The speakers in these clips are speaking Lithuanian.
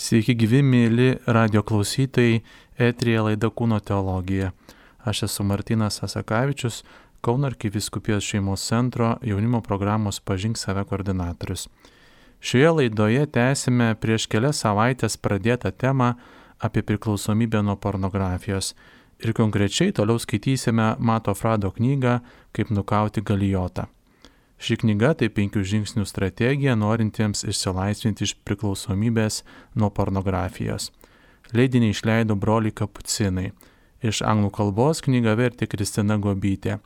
Sveiki gyvi, mėly radio klausytojai, etrija laida Kūno teologija. Aš esu Martinas Asakavičius, Kauno arkiviskupijos šeimos centro jaunimo programos Pažink save koordinatorius. Šioje laidoje tęsime prieš kelias savaitės pradėtą temą apie priklausomybę nuo pornografijos ir konkrečiai toliau skaitysime Mato Frado knygą Kaip nukauti galijotą. Ši knyga tai penkių žingsnių strategija norintiems išsilaisvinti iš priklausomybės nuo pornografijos. Leidinį išleido broliai kapucinai. Iš anglų kalbos knygą vertė Kristina Gobytė.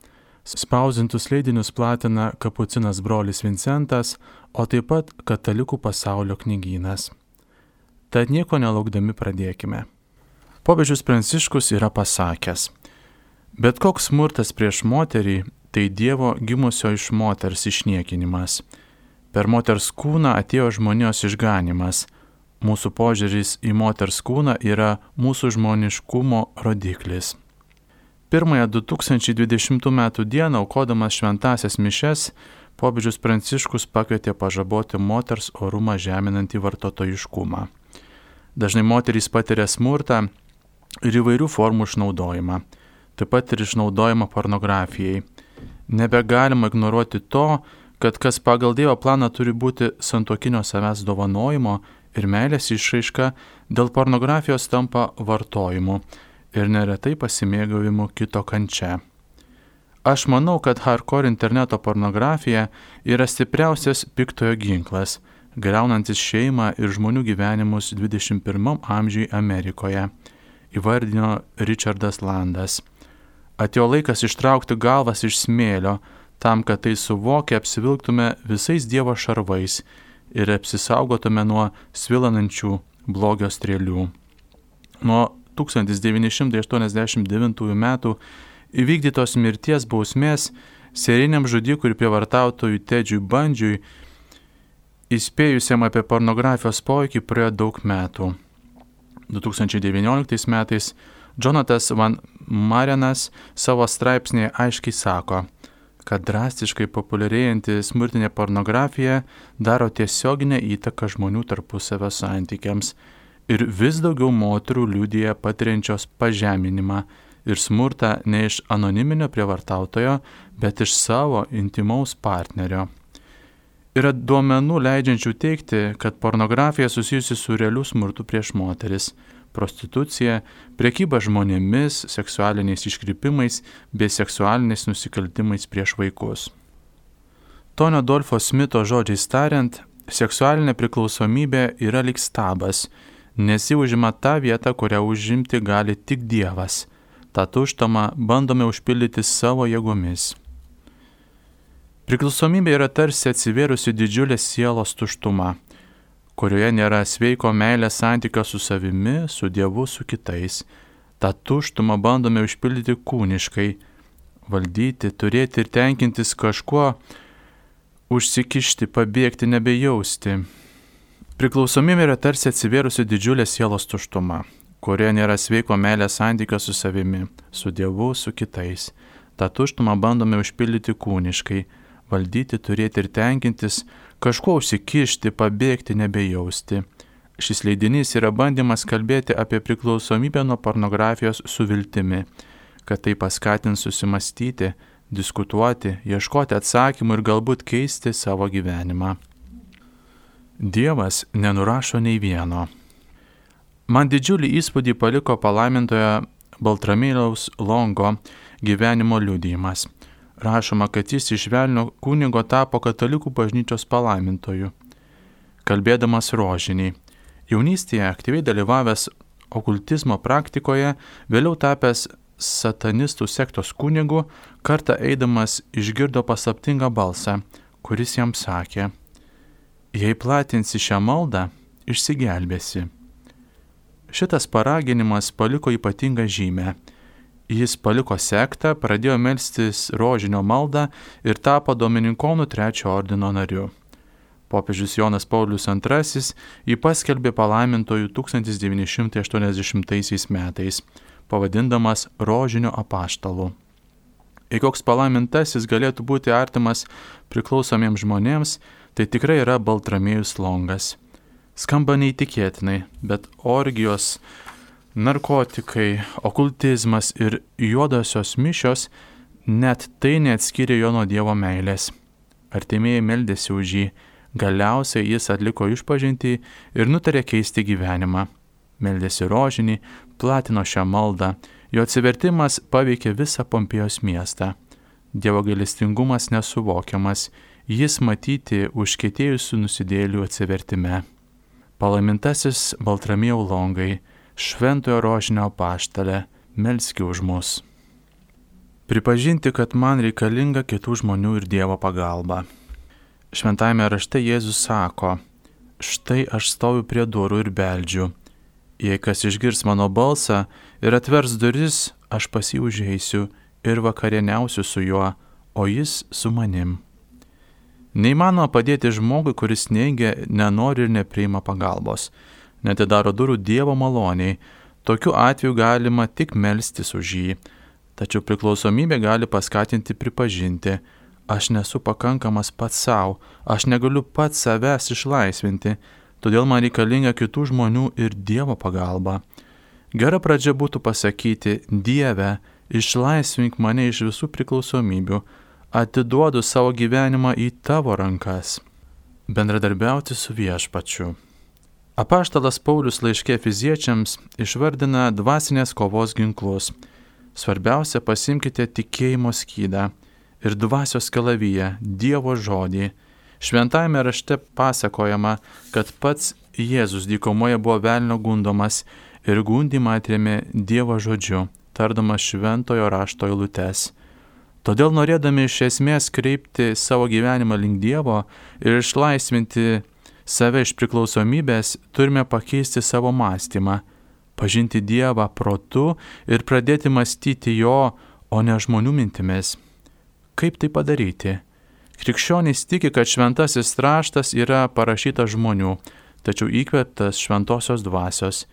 Spausintus leidinius platina kapucinas brolis Vincentas, o taip pat Katalikų pasaulio knygynas. Tad nieko nelaukdami pradėkime. Pobežius Pranciškus yra pasakęs, bet koks smurtas prieš moterį tai Dievo gimusio iš moters išniekinimas. Per moters kūną atėjo žmonijos išganimas. Mūsų požiūris į moters kūną yra mūsų žmoniškumo rodiklis. Pirmąją 2020 m. dieną, aukodamas šventasias mišes, popiežius Pranciškus pakvietė pažaboti moters orumą žeminantį vartotojiškumą. Dažnai moterys patiria smurtą ir įvairių formų išnaudojimą, taip pat ir išnaudojimą pornografijai. Nebegalima ignoruoti to, kad kas pagal Dievo planą turi būti santokinio savęs dovanojimo ir meilės išraiška, dėl pornografijos tampa vartojimu ir neretai pasimėgavimu kito kančia. Aš manau, kad hardcore interneto pornografija yra stipriausias piktojo ginklas, greunantis šeimą ir žmonių gyvenimus 21 amžiui Amerikoje, įvardino Richardas Landas. Atėjo laikas ištraukti galvas iš smėlio, tam, kad tai suvokę apsivilktume visais Dievo šarvais ir apsisaugotume nuo svilanančių blogio strėlių. Nuo 1989 metų įvykdytos mirties bausmės seriniam žudikui ir prievartautojui Tedžiui Bandžiui, įspėjusiam apie pornografijos poveikį praėjo daug metų. 2019 metais Jonatas Van Marenas savo straipsnėje aiškiai sako, kad drastiškai populiarėjanti smurtinė pornografija daro tiesioginę įtaką žmonių tarpusavio santykiams ir vis daugiau moterų liūdėja patiriančios pažeminimą ir smurtą ne iš anoniminio prievartautojo, bet iš savo intimaus partnerio. Yra duomenų leidžiančių teikti, kad pornografija susijusi su realiu smurtu prieš moteris prostitucija, priekyba žmonėmis, seksualiniais iškrypimais bei seksualiniais nusikaltimais prieš vaikus. Tonio Dolfo Smito žodžiais tariant, seksualinė priklausomybė yra lik stabas, nes ji užima tą vietą, kurią užimti gali tik Dievas. Ta tuštama bandome užpildyti savo jėgomis. Priklausomybė yra tarsi atsivėrusi didžiulė sielos tuštuma kurioje nėra sveiko meilės santykio su savimi, su Dievu, su kitais. Ta tuštumą bandome užpildyti kūniškai, valdyti, turėti ir tenkintis kažkuo, užsikišti, pabėgti, nebejausti. Priklausomybė yra tarsi atsivėrusi didžiulė sielos tuštuma, kurioje nėra sveiko meilės santykio su savimi, su Dievu, su kitais. Ta tuštumą bandome užpildyti kūniškai, valdyti, turėti ir tenkintis, kažkuo užsikišti, pabėgti, nebejausti. Šis leidinys yra bandymas kalbėti apie priklausomybę nuo pornografijos su viltimi, kad tai paskatins susimastyti, diskutuoti, ieškoti atsakymų ir galbūt keisti savo gyvenimą. Dievas nenurašo nei vieno. Man didžiulį įspūdį paliko palaimintojo Baltramėliaus Longo gyvenimo liudijimas rašoma, kad jis iš Velnio kunigo tapo katalikų bažnyčios palaimintoju. Kalbėdamas rožiniai, jaunystėje aktyviai dalyvavęs okultizmo praktikoje, vėliau tapęs satanistų sektos kunigu, kartą eidamas išgirdo paslaptingą balsą, kuris jam sakė, jei platinsi šią maldą, išsigelbėsi. Šitas paraginimas paliko ypatingą žymę Jis paliko sektą, pradėjo melstis rožinio maldą ir tapo Dominikonų trečio ordino nariu. Popiežius Jonas Paulius II jį paskelbė palaimintojų 1980 metais, pavadindamas rožinio apaštalu. Jei koks palaimintasis galėtų būti artimas priklausomiems žmonėms, tai tikrai yra Baltramėjus Longas. Skamba neįtikėtinai, bet orgijos, narkotikai, okultizmas ir juodosios mišios net tai neatskiria jo nuo Dievo meilės. Artimieji meldėsi už jį, galiausiai jis atliko išpažinti ir nutarė keisti gyvenimą. Meldėsi rožinį, platino šią maldą, jo atsivertimas paveikė visą Pompėjos miestą. Dievo gailestingumas nesuvokiamas, jis matyti užkėtėjusių nusidėlių atsivertime. Palaimintasis Baltramėjau Longai, šventojo rožinio paštalė, melski už mus. Pripažinti, kad man reikalinga kitų žmonių ir Dievo pagalba. Šventajame rašte Jėzus sako, štai aš stoviu prie durų ir beldžiu. Jei kas išgirs mano balsą ir atvers duris, aš pasiužėsiu ir vakarieniausiu su juo, o jis su manim. Neįmanoma padėti žmogui, kuris neigia, nenori ir nepriima pagalbos netidaro durų Dievo maloniai, tokiu atveju galima tik melstis už jį. Tačiau priklausomybė gali paskatinti pripažinti, aš nesu pakankamas pats savo, aš negaliu pats savęs išlaisvinti, todėl man reikalinga kitų žmonių ir Dievo pagalba. Gera pradžia būtų pasakyti, Dieve, išlaisvink mane iš visų priklausomybių, atiduodu savo gyvenimą į tavo rankas. Bendradarbiauti su viešpačiu. Apaštalas Paulius laiškė fiziečiams išvardina dvasinės kovos ginklus. Svarbiausia pasimkite tikėjimo skydą ir dvasios kalavyje Dievo žodį. Šventajame rašte pasakojama, kad pats Jėzus dykumoje buvo velnio gundomas ir gundimą atrėmė Dievo žodžiu, tardamas šventojo rašto eilutes. Todėl norėdami iš esmės kreipti savo gyvenimą link Dievo ir išlaisvinti save iš priklausomybės, turime pakeisti savo mąstymą, pažinti Dievą protu ir pradėti mąstyti Jo, o ne žmonių mintimis. Kaip tai padaryti? Krikščionys tiki, kad šventasis raštas yra parašytas žmonių, tačiau įkvėptas šventosios dvasios.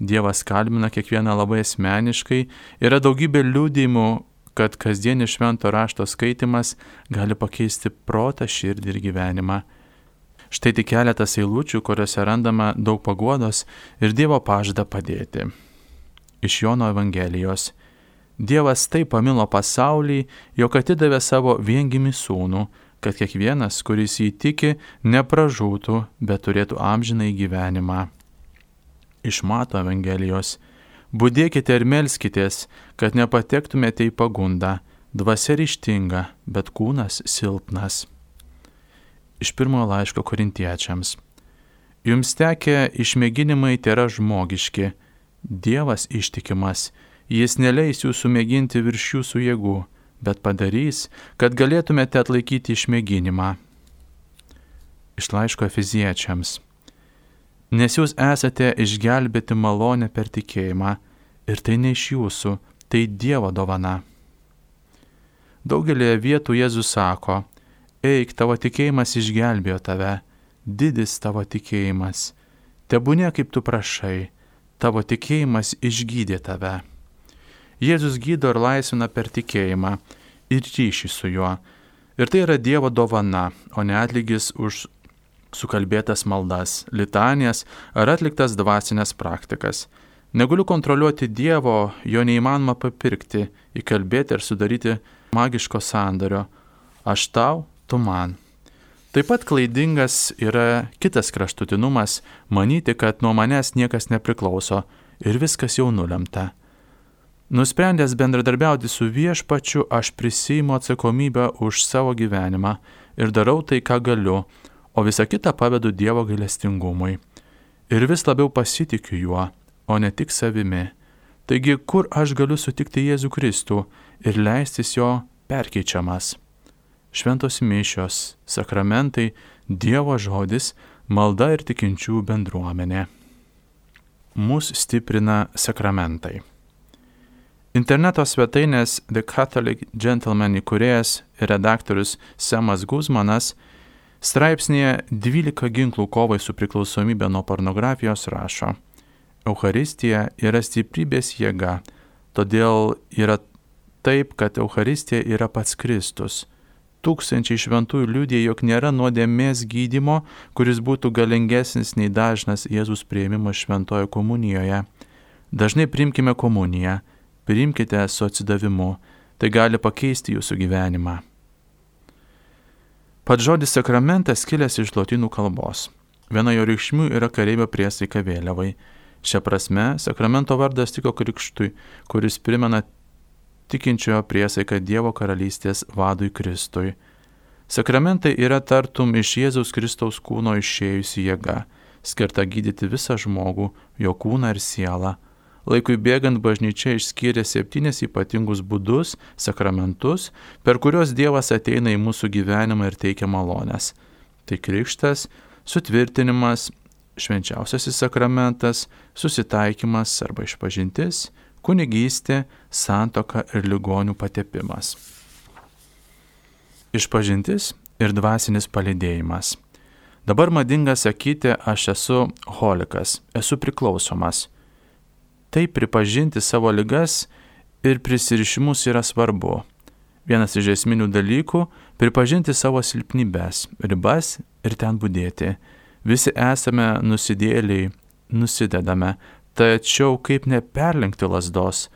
Dievas kalbina kiekvieną labai asmeniškai, yra daugybė liūdėjimų, kad kasdienis švento rašto skaitimas gali pakeisti protą, širdį ir gyvenimą. Štai tik keletas eilučių, kuriuose randama daug paguodos ir Dievo pažadą padėti. Iš Jono Evangelijos. Dievas taip pamilo pasaulį, jog atidavė savo viengimi sūnų, kad kiekvienas, kuris jį tiki, nepražūtų, bet turėtų amžinai gyvenimą. Iš Mato Evangelijos. Būdėkite ir melskitės, kad nepatektumėte į pagundą, dvasia ryštinga, bet kūnas silpnas iš pirmojo laiško korintiečiams. Jums tekę išmėginimai yra žmogiški, Dievas ištikimas, Jis neleis jūsų mėginti virš jūsų jėgų, bet padarys, kad galėtumėte atlaikyti išmėginimą. Iš laiško Efiziečiams. Nes jūs esate išgelbėti malonę per tikėjimą ir tai ne iš jūsų, tai Dievo dovana. Daugelėje vietų Jėzus sako, eik, tavo tikėjimas išgelbėjo tave, didis tavo tikėjimas, tebūnė kaip tu prašai, tavo tikėjimas išgydė tave. Jėzus gydo ir laisvina per tikėjimą ir ryšį su juo. Ir tai yra Dievo dovana, o ne atlygis už sukalbėtas maldas, litanijas ar atliktas dvasinės praktikas. Negaliu kontroliuoti Dievo, jo neįmanoma papirkti, įkalbėti ir sudaryti magiško sandario. Aš tau, tu man. Taip pat klaidingas yra kitas kraštutinumas - manyti, kad nuo manęs niekas nepriklauso ir viskas jau nulemta. Nusprendęs bendradarbiauti su viešpačiu, aš prisijimu atsakomybę už savo gyvenimą ir darau tai, ką galiu, o visą kitą pavedu Dievo gailestingumui. Ir vis labiau pasitikiu juo, o ne tik savimi. Taigi, kur aš galiu sutikti Jėzų Kristų ir leistis jo perkeičiamas? Šventos mišios, sakramentai, Dievo žodis, malda ir tikinčių bendruomenė. Mūsų stiprina sakramentai. Interneto svetainės The Catholic Gentleman įkūrėjas ir redaktorius Semas Guzmanas straipsnėje 12 ginklų kovai su priklausomybė nuo pornografijos rašo. Euharistija yra stiprybės jėga, todėl yra taip, kad Euharistija yra pats Kristus tūkstančiai šventųjų liūdė, jog nėra nuodėmės gydimo, kuris būtų galingesnis nei dažnas Jėzus prieimimas šventojo komunijoje. Dažnai primkime komuniją, priimkite su atsidavimu, tai gali pakeisti jūsų gyvenimą. Pats žodis sakramentas kilęs iš lotynų kalbos. Viena jo reikšmių yra kareivio priesaika vėliavai. Šia prasme, sakramento vardas tiko krikštui, kuris primena tikinčiojo priesaiką Dievo karalystės vadui Kristui. Sakramentai yra tartum iš Jėzaus Kristaus kūno išėjusi jėga, skirta gydyti visą žmogų, jo kūną ir sielą. Laikui bėgant bažnyčia išskyrė septynis ypatingus būdus, sakramentus, per kuriuos Dievas ateina į mūsų gyvenimą ir teikia malonės. Tai krikštas, sutvirtinimas, švenčiausiasis sakramentas, susitaikymas arba išpažintis, kunigystė, santoka ir ligonių patepimas. Išpažintis ir dvasinis palidėjimas. Dabar madinga sakyti, aš esu holikas, esu priklausomas. Tai pripažinti savo ligas ir prisirišimus yra svarbu. Vienas iš esminių dalykų - pripažinti savo silpnybės, ribas ir ten būdėti. Visi esame nusidėliai, nusidedame, Tačiau kaip neperlenkti lasdos?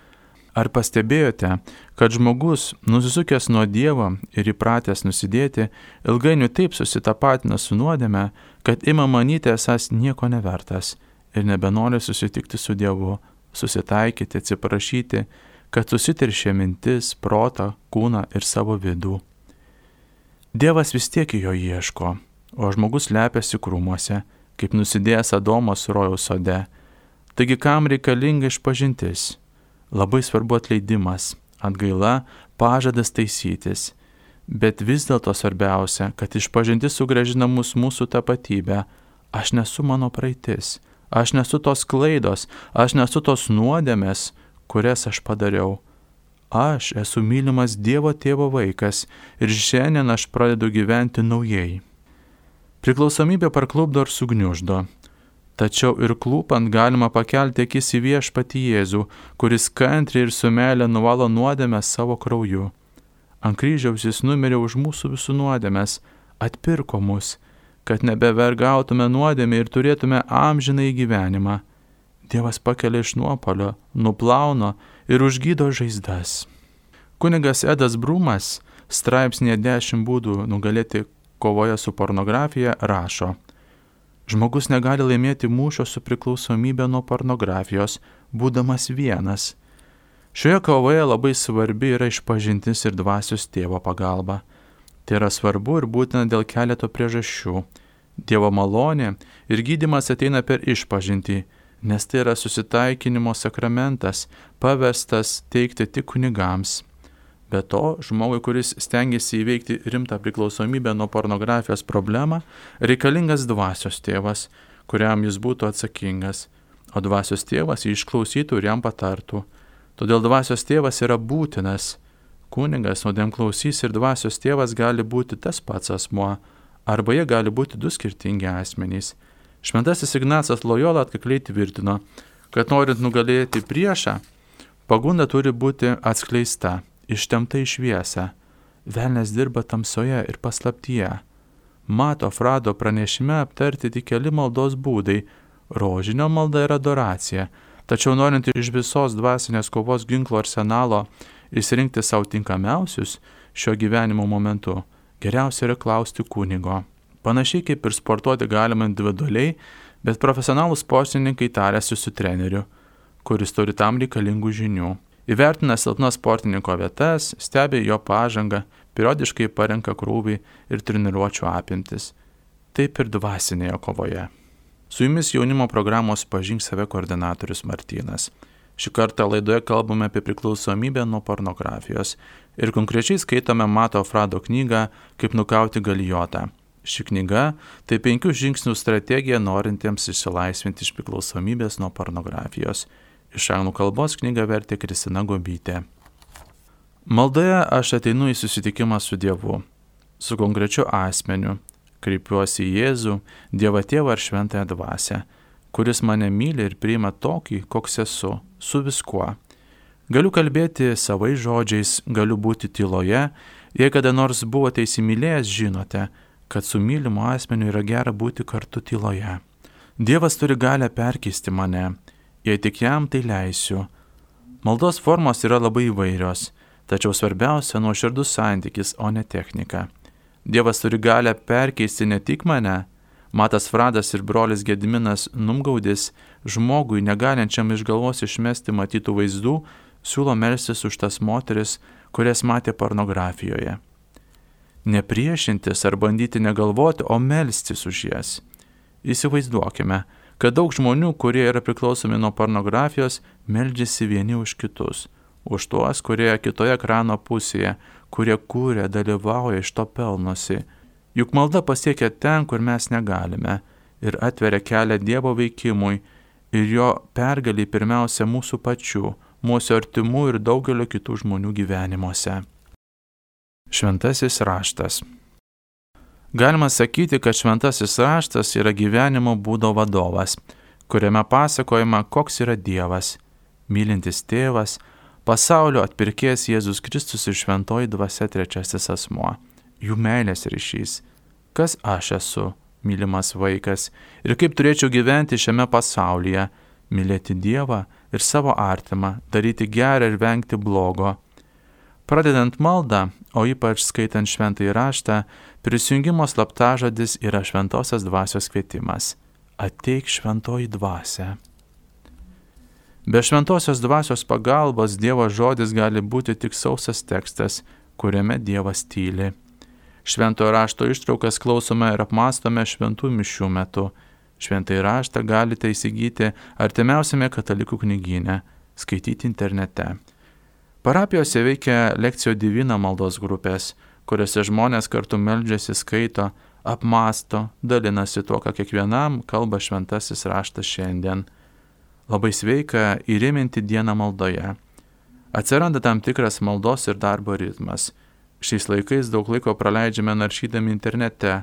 Ar pastebėjote, kad žmogus, nusisukęs nuo Dievo ir įpratęs nusidėti, ilgainiui taip susitapatina su nuodėme, kad ima manyti esas nieko nevertas ir nebenori susitikti su Dievu, susitaikyti, atsiprašyti, kad susiteršė mintis, protą, kūną ir savo vidų. Dievas vis tiek jo ieško, o žmogus lepiasi krūmuose, kaip nusidėjęs Adomas rojaus sode Taigi kam reikalinga išpažintis? Labai svarbu atleidimas, atgaila, pažadas taisytis. Bet vis dėlto svarbiausia, kad išpažintis sugražina mus mūsų tapatybę. Aš nesu mano praeitis, aš nesu tos klaidos, aš nesu tos nuodėmės, kurias aš padariau. Aš esu mylimas Dievo tėvo vaikas ir šiandien aš pradedu gyventi naujai. Priklausomybė parklubdo ir sugniuždo, Tačiau ir klūpant galima pakelti akis į viešpatį Jėzų, kuris kantriai ir su meilė nuvalo nuodėmę savo krauju. Ant kryžiaus jis numirė už mūsų visų nuodėmės, atpirko mus, kad nebevergautume nuodėmę ir turėtume amžiną į gyvenimą. Dievas pakelia iš nuopolio, nuplauno ir užgydo žaizdas. Kunigas Edas Brumas straipsnėje 10 būdų nugalėti kovoje su pornografija rašo. Žmogus negali laimėti mūšio su priklausomybė nuo pornografijos, būdamas vienas. Šioje kovoje labai svarbi yra išpažintis ir dvasios tėvo pagalba. Tai yra svarbu ir būtina dėl keleto priežasčių. Dievo malonė ir gydimas ateina per išpažinti, nes tai yra susitaikinimo sakramentas, pavestas teikti tik kunigams. Be to, žmogui, kuris stengiasi įveikti rimtą priklausomybę nuo pornografijos problemą, reikalingas dvasios tėvas, kuriam jis būtų atsakingas, o dvasios tėvas jį išklausytų ir jam patartų. Todėl dvasios tėvas yra būtinas. Kunigas, nuodėmklausys ir dvasios tėvas gali būti tas pats asmuo, arba jie gali būti du skirtingi asmenys. Šventasis Ignacas Lojola atkakliai tvirtino, kad norint nugalėti priešą, pagunda turi būti atskleista ištemta į šviesą. Velnes dirba tamsoje ir paslaptyje. Mato Frado pranešime aptarti tik keli maldos būdai. Rožinio malda ir adoracija. Tačiau norint iš visos dvasinės kovos ginklo arsenalo išsirinkti savo tinkamiausius šio gyvenimo momentu, geriausia yra klausti kunigo. Panašiai kaip ir sportuoti galima individualiai, bet profesionalūs sportininkai tarėsi su treneriu, kuris turi tam reikalingų žinių. Įvertina silpnas sportininko vietas, stebi jo pažangą, periodiškai parenka krūvį ir treniruočio apimtis. Taip ir dvasinėje kovoje. Su jumis jaunimo programos Pažink save koordinatorius Martynas. Šį kartą laidoje kalbame apie priklausomybę nuo pornografijos ir konkrečiai skaitome Mato Frado knygą Kaip nukauti galijotą. Ši knyga tai penkių žingsnių strategija norintiems išsilaisvinti iš priklausomybės nuo pornografijos. Iš anglų kalbos knygą vertė Kristina Gobytė. Maldoje aš ateinu į susitikimą su Dievu, su konkrečiu asmeniu, kreipiuosi į Jėzų, Dievą Tėvą ar Šventąją Dvasę, kuris mane myli ir priima tokį, koks esu, su viskuo. Galiu kalbėti savais žodžiais, galiu būti tyloje Jei kada nors buvote įsimylėjęs, žinote, kad su mylimu asmeniu yra gera būti kartu tyloje. Dievas turi galę perkeisti mane, jei tik jam tai leisiu. Maldos formos yra labai įvairios, tačiau svarbiausia nuoširdus santykis, o ne technika. Dievas turi galę perkeisti ne tik mane, Matas Fradas ir brolis Gediminas Numgaudis žmogui negalinčiam iš galvos išmesti matytų vaizdų siūlo melsis už tas moteris, kurias matė pornografijoje. Nepriešintis ar bandyti negalvoti, o melstis už jas. Įsivaizduokime, kad daug žmonių, kurie yra priklausomi nuo pornografijos, meldžiasi vieni už kitus, už tuos, kurie kitoje ekrano pusėje, kurie kūrė, dalyvauja, iš to pelnosi Juk malda pasiekia ten, kur mes negalime ir atveria kelią Dievo veikimui ir jo pergalį pirmiausia mūsų pačių, mūsų artimų ir daugelio kitų žmonių gyvenimuose. Šventasis raštas. Galima sakyti, kad šventasis raštas yra gyvenimo būdo vadovas, kuriame pasakojama, koks yra Dievas, mylintis tėvas, pasaulio atpirkės Jėzus Kristus ir šventoji dvasia trečiasis asmuo jų meilės ryšys. Kas aš esu, mylimas vaikas, ir kaip turėčiau gyventi šiame pasaulyje, mylėti Dievą ir savo artimą, daryti gerą ir vengti blogo. Pradedant maldą, o ypač skaitant šventąjį raštą, prisijungimo slaptažodis yra šventosios dvasios kvietimas. Ateik šventoji dvasia. Be šventosios dvasios pagalbos Dievo žodis gali būti tik sausas tekstas, kuriame Dievas tyli. Šventojo rašto ištraukas klausome ir apmastome šventų mišių metu. Šventai raštą galite įsigyti artimiausiame katalikų knygyne, skaityti internete. Parapijose veikia lekcijo divina maldos grupės, kuriuose žmonės kartu meldžiasi, skaito, apmasto, dalinasi tuo, ką kiekvienam kalba šventasis raštas šiandien. Labai sveika įrėminti dieną maldoje. Atsiranda tam tikras maldos ir darbo ritmas Šiais laikais daug laiko praleidžiame naršydami internete,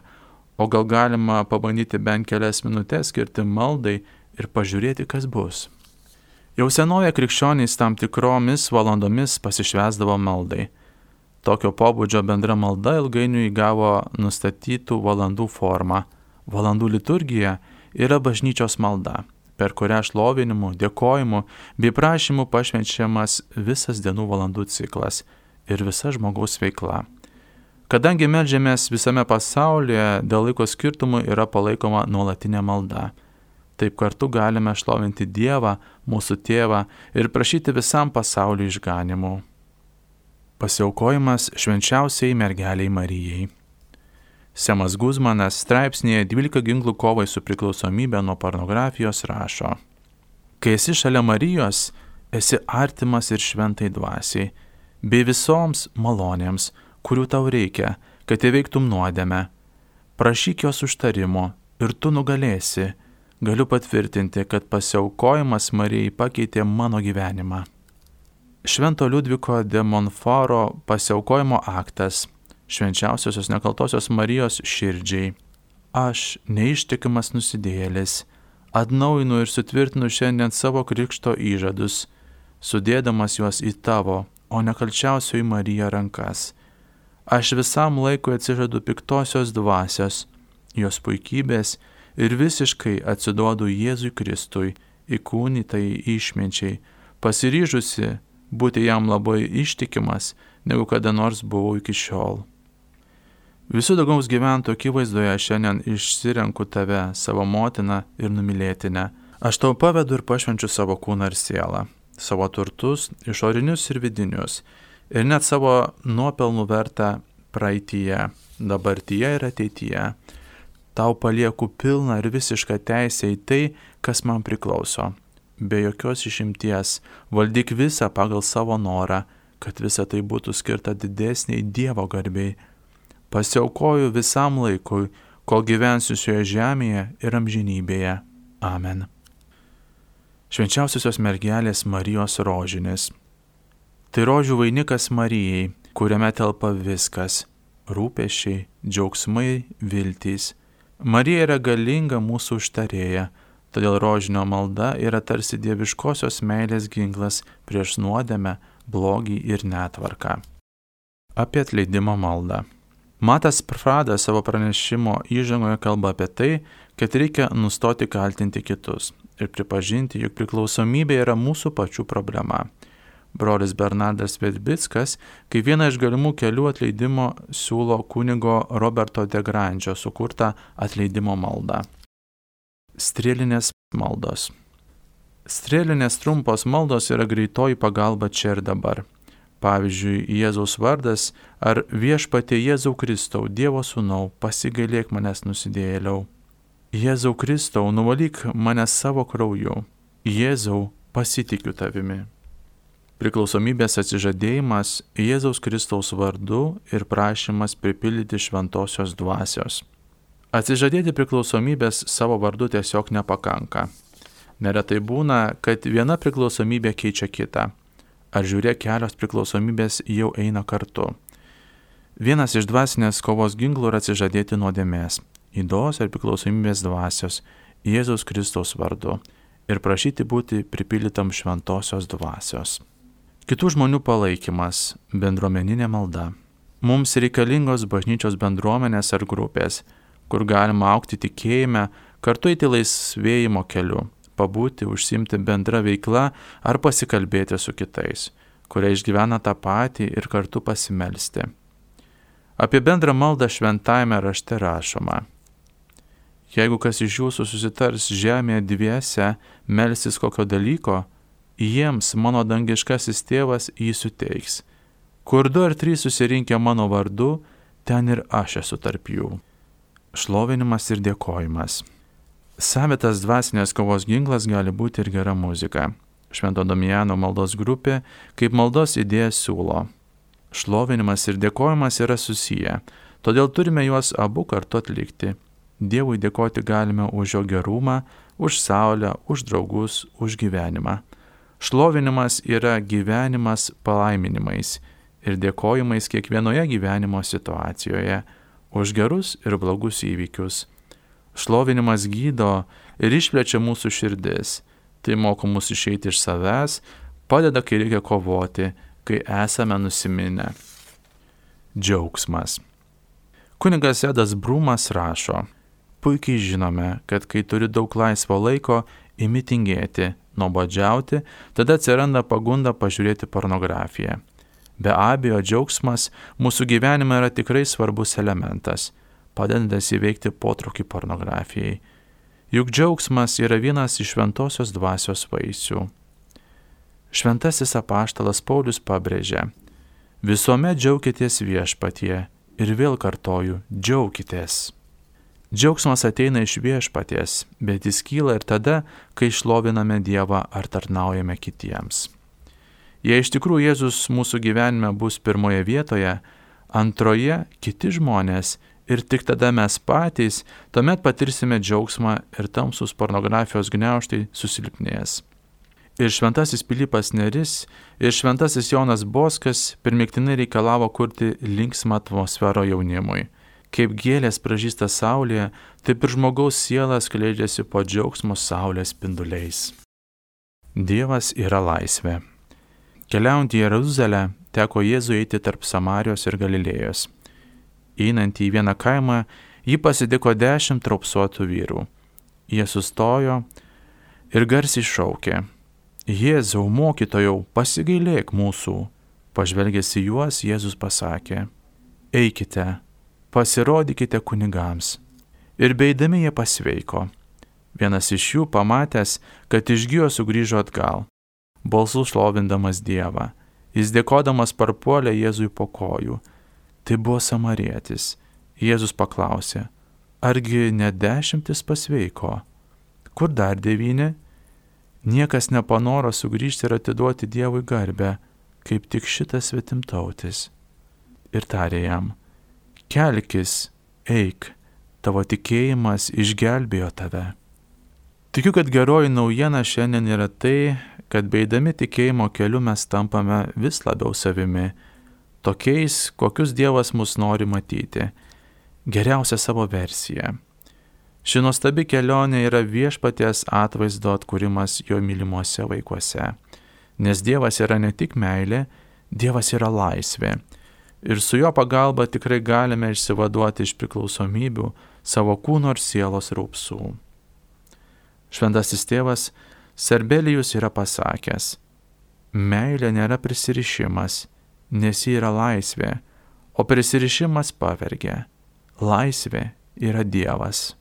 o gal galima pabandyti bent kelias minutės skirti maldai ir pažiūrėti, kas bus. Jau senoje krikščionys tam tikromis valandomis pasišvesdavo maldai. Tokio pobūdžio bendra malda ilgainiui įgavo nustatytų valandų formą. Valandų liturgija yra bažnyčios malda, per kurią šlovinimu, dėkojimu bei prašymu pašvenčiamas visas dienų valandų ciklas ir visa žmogaus veikla. Kadangi melžiamės visame pasaulyje, dėl laiko skirtumų yra palaikoma nuolatinė malda. Taip kartu galime šlovinti Dievą, mūsų tėvą ir prašyti visam pasauliu išganimų. Pasiaukojimas švenčiausiai mergeliai Marijai. Semas Guzmanas straipsnėje 12 ginklų kovai su priklausomybė nuo pornografijos rašo. Kai esi šalia Marijos, esi artimas ir šventai dvasiai bei visoms malonėms, kurių tau reikia, kad įveiktum nuodėmę. Prašyk jos užtarimo ir tu nugalėsi. Galiu patvirtinti, kad pasiaukojimas Marijai pakeitė mano gyvenimą. Švento Liudviko de Monforo pasiaukojimo aktas švenčiausiosios nekaltosios Marijos širdžiai. Aš, neištikimas nusidėlis, atnaujinu ir sutvirtinu šiandien savo krikšto įžadus, sudėdamas juos į tavo o nekalčiausioji Marija rankas. Aš visam laikui atsižadu piktosios dvasios, jos puikybės ir visiškai atsiduodu Jėzui Kristui, įkūnytai išminčiai, pasiryžusi būti jam labai ištikimas, negu kada nors buvau iki šiol. Visų daugaus gyventojų akivaizdoje šiandien išsirenku tave, savo motiną ir numylėtinę. Aš tau pavedu ir pašvenčiu savo kūną ir sielą savo turtus, išorinius ir vidinius, ir net savo nuopelnų vertą praeitie, dabartyje ir ateityje. Tau palieku pilną ir visišką teisę į tai, kas man priklauso. Be jokios išimties, valdyk visą pagal savo norą, kad visa tai būtų skirta didesniai Dievo garbiai. Pasiaukoju visam laikui, kol gyvensiu šioje žemėje ir amžinybėje. Amen švenčiausiosios mergelės Marijos rožinis. Tai rožių vainikas Marijai, kuriame telpa viskas - rūpešiai, džiaugsmai, viltys. Marija yra galinga mūsų užtarėja, todėl rožinio malda yra tarsi dieviškosios meilės ginklas prieš nuodėmę, blogį ir netvarką. Apie atleidimo maldą. Matas Pradas savo pranešimo įžangoje kalba apie tai, kad reikia nustoti kaltinti kitus ir pripažinti, jog priklausomybė yra mūsų pačių problema. Brolis Bernardas Vedbickas, kaip vieną iš galimų kelių atleidimo, siūlo kunigo Roberto de Grandžio sukurtą atleidimo maldą. Strėlinės maldos. Strėlinės trumpos maldos yra greitoji pagalba čia ir dabar. Pavyzdžiui, Jėzaus vardas ar viešpatė Jėzau Kristau, Dievo sūnau, pasigailėk manęs nusidėjėliau. Jėzau Kristau, nuvalyk mane savo krauju. Jėzau, pasitikiu tavimi. Priklausomybės atsižadėjimas Jėzaus Kristaus vardu ir prašymas pripildyti šventosios dvasios. Atsižadėti priklausomybės savo vardu tiesiog nepakanka. Neretai būna, kad viena priklausomybė keičia kitą ar žiūrėk kelios priklausomybės jau eina kartu. Vienas iš dvasinės kovos ginklų yra atsižadėti nuodėmės, įdos ar priklausomybės dvasios Jėzaus Kristaus vardu ir prašyti būti pripildytam šventosios dvasios. Kitų žmonių palaikymas, bendruomeninė malda. Mums reikalingos bažnyčios bendruomenės ar grupės, kur galima aukti tikėjime, kartu eiti laisvėjimo keliu pabūti, užsimti bendrą veiklą ar pasikalbėti su kitais, kurie išgyvena tą patį ir kartu pasimelsti. Apie bendrą maldą šventajame rašte rašoma. Jeigu kas iš jūsų susitars žemėje dviese melsis kokio dalyko, jiems mano dangiškasis tėvas jį suteiks. Kur du ar trys susirinkę mano vardu, ten ir aš esu tarp jų. Šlovinimas ir dėkojimas. Savitas dvasinės kovos ginklas gali būti ir gera muzika. Švento Damijano maldos grupė kaip maldos idėja siūlo. Šlovinimas ir dėkojimas yra susiję, todėl turime juos abu kartu atlikti. Dievui dėkoti galime už jo gerumą, už saulę, už draugus, už gyvenimą. Šlovinimas yra gyvenimas palaiminimais ir dėkojimais kiekvienoje gyvenimo situacijoje už gerus ir blogus įvykius Šlovinimas gydo ir išplečia mūsų širdis. Tai moko mus išeiti iš savęs, padeda, kai reikia kovoti, kai esame nusiminę. Džiaugsmas. Kunigas Edas Brumas rašo, puikiai žinome, kad kai turi daug laisvo laiko, imi tingėti, nuobodžiauti, tada atsiranda pagunda pažiūrėti pornografiją. Be abejo, džiaugsmas mūsų gyvenime yra tikrai svarbus elementas padedantis įveikti potraukį pornografijai. Juk džiaugsmas yra vienas iš šventosios dvasios vaisių. Šventasis apaštalas Paulius pabrėžia, visuomet džiaukitės viešpatie ir vėl kartoju, džiaukitės. Džiaugsmas ateina iš viešpaties, bet jis kyla ir tada, kai šloviname Dievą ar tarnaujame kitiems. Jei iš tikrųjų Jėzus mūsų gyvenime bus pirmoje vietoje, antroje kiti žmonės ir tik tada mes patys, tuomet patirsime džiaugsmą ir tamsus pornografijos gniauštai susilpnės. Ir šventasis Pilypas Neris, ir šventasis Jonas Boskas pirmiktinai reikalavo kurti linksmą atmosferą jaunimui. Kaip gėlės pražįsta saulėje, taip ir žmogaus siela skleidžiasi po džiaugsmo saulės spinduliais. Dievas yra laisvė. Keliaujant į Jeruzalę, teko Jėzui eiti tarp Samarijos ir Galilėjos. Einant į vieną kaimą, jį pasidiko dešimt traupsuotų vyrų. Jie sustojo ir garsiai šaukė. Jėzau, mokytojau, pasigailėk mūsų. Pažvelgęs į juos, Jėzus pasakė. Eikite, pasirodykite kunigams. Ir beidami jie pasveiko. Vienas iš jų pamatęs, kad išgyjo sugrįžo atgal, balsų šlovindamas Dievą. Jis dėkodamas parpuolė Jėzui po kojų Tai buvo samarietis. Jėzus paklausė, argi ne dešimtis pasveiko? Kur dar devyni? Niekas nepanoro sugrįžti ir atiduoti Dievui garbę, kaip tik šitas svetimtautis. Ir tarė jam, kelkis, eik, tavo tikėjimas išgelbėjo tave. Tikiu, kad geroji naujiena šiandien yra tai, kad beidami tikėjimo keliu mes tampame vis labiau savimi tokiais, kokius Dievas mus nori matyti, geriausią savo versiją. Ši nuostabi kelionė yra viešpaties atvaizdo atkūrimas jo mylimuose vaikuose, nes Dievas yra ne tik meilė, Dievas yra laisvė. ir su jo pagalba tikrai galime išsivaduoti iš priklausomybių savo kūno ir sielos raupsų. Šventasis tėvas Serbelijus yra pasakęs, meilė nėra prisirišimas, nes ji yra laisvė, o prisirišimas pavergia. Laisvė yra Dievas.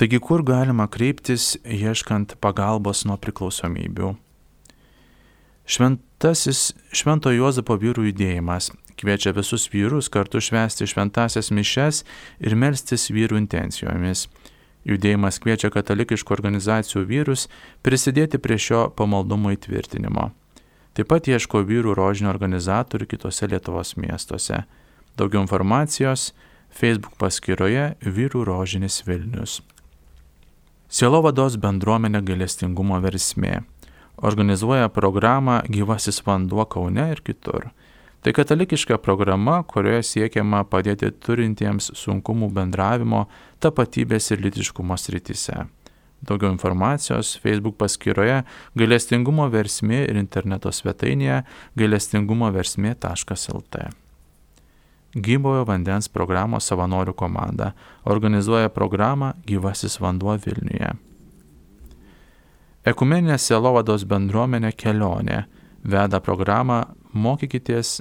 Taigi kur galima kreiptis ieškant pagalbos nuo priklausomybių? Šventasis Švento Juozapo vyrų judėjimas kviečia visus vyrus kartu švęsti šventasias mišes ir melstis vyrų intencijomis. Judėjimas kviečia katalikiškų organizacijų vyrus prisidėti prie šio pamaldumo įtvirtinimo. Taip pat ieško vyrų rožinio organizatorių kitose Lietuvos miestuose. Daugiau informacijos Facebook paskyroje Vyrų rožinis Vilnius. Sielovados bendruomenė galestingumo versmė organizuoja programą Gyvasis vanduo Kaune ir kitur. Tai katalikiška programa, kurioje siekiama padėti turintiems sunkumų bendravimo, tapatybės ir litiškumo srityse. Daugiau informacijos Facebook paskyroje gailestingumo versmė ir interneto svetainėje gailestingumoversmė.lt. Gyvojo vandens programos savanorių komanda organizuoja programą Gyvasis vanduo Vilniuje. Ekumeninė Selovados bendruomenė kelionė veda programą Mokykitės.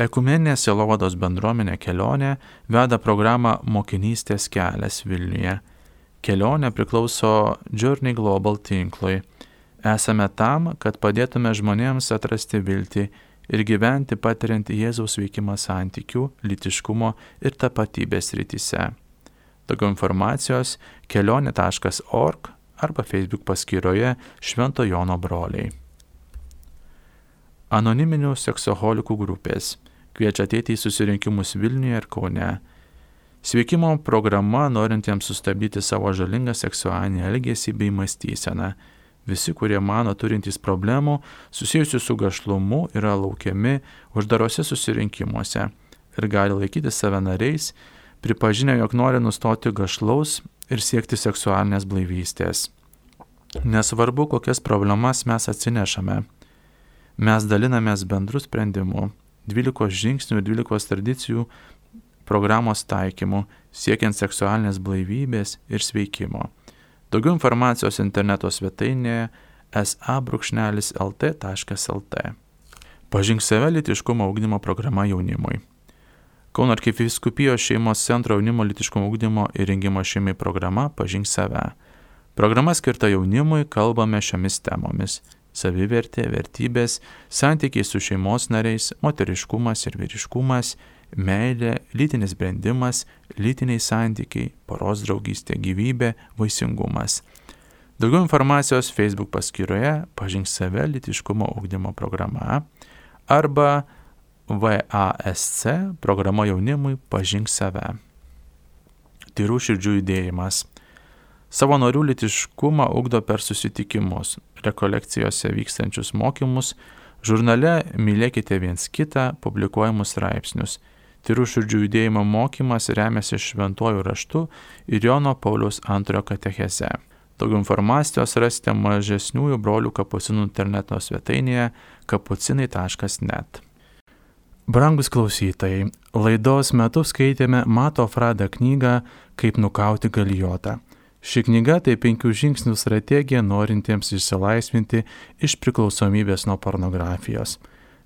Ekumeninė Selovados bendruomenė kelionė veda programą Mokinystės kelias Vilniuje. Kelionė priklauso Journey Global tinklui. Esame tam, kad padėtume žmonėms atrasti viltį ir gyventi patiriant Jėzaus veikimą santykių, litiškumo ir tapatybės rytise. Daugiau informacijos kelionė.org arba Facebook paskyroje Švento Jono broliai. Anoniminių seksoholikų grupės kviečia ateiti į susirinkimus Vilniuje ir Kaune. Sveikimo programa norintiems sustabdyti savo žalingą seksualinį elgesį bei mąstyseną. Visi, kurie mano turintys problemų susijusių su gašlumu, yra laukiami uždarose susirinkimuose ir gali laikyti save nariais, pripažinę, jog nori nustoti gašlaus ir siekti seksualinės blaivystės. Nesvarbu, kokias problemas mes atsinešame, mes dalinamės bendrų sprendimų, 12 žingsnių ir 12 tradicijų programos taikymu, siekiant seksualinės blaivybės ir sveikimo. Daugiau informacijos interneto svetainėje sa.lt.lt. Pažink save litiškumo augdymo programa jaunimui. Kauno arkiviskupijos šeimos centro jaunimo litiškumo ūkdymo ir rengimo šeimai programa Pažink save. Programa skirta jaunimui, kalbame šiomis temomis - savivertė, vertybės, santykiai su šeimos nariais, moteriškumas ir vyriškumas, meilė, lytinis brendimas, lytiniai santykiai, poros draugystė, gyvybė, vaisingumas. Daugiau informacijos Facebook paskyroje Pažink save litiškumo ugdymo programa arba VASC programa jaunimui Pažink save. Tyrų širdžių judėjimas. Savo norių litiškumą ugdo per susitikimus, rekolekcijose vykstančius mokymus, žurnale Mylėkite viens kitą, publikuojamus straipsnius. Tyrų širdžių judėjimo mokymas remiasi šventuoju raštu ir Jono Paulius antrojo katecheze. Daugiau informacijos rasite mažesniųjų brolių kapucinų interneto svetainėje kapucinai.net. Brangus klausytojai, laidos metu skaitėme Mato Frada knygą Kaip nukauti galijotą. Ši knyga tai penkių žingsnių strategija norintiems išsilaisvinti iš priklausomybės nuo pornografijos.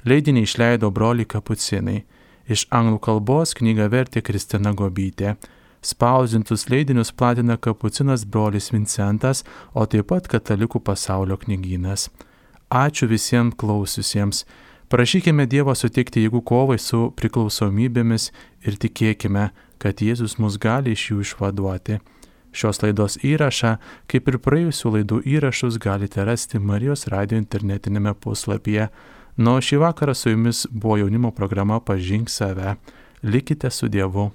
Leidinį išleido broliai kapucinai. Iš anglų kalbos knygą vertė Kristina Gobytė. Spausdintus leidinius platina kapucinas brolis Vincentas, o taip pat Katalikų pasaulio knygynas. Ačiū visiems klausiusiems. Prašykime Dievo suteikti jėgų kovai su priklausomybėmis ir tikėkime, kad Jėzus mus gali iš jų išvaduoti. Šios laidos įrašą, kaip ir praėjusių laidų įrašus, galite rasti Marijos radio internetinėme puslapyje. Nuo šį vakarą su jumis buvo jaunimo programa Pažink save. Likite su Dievu.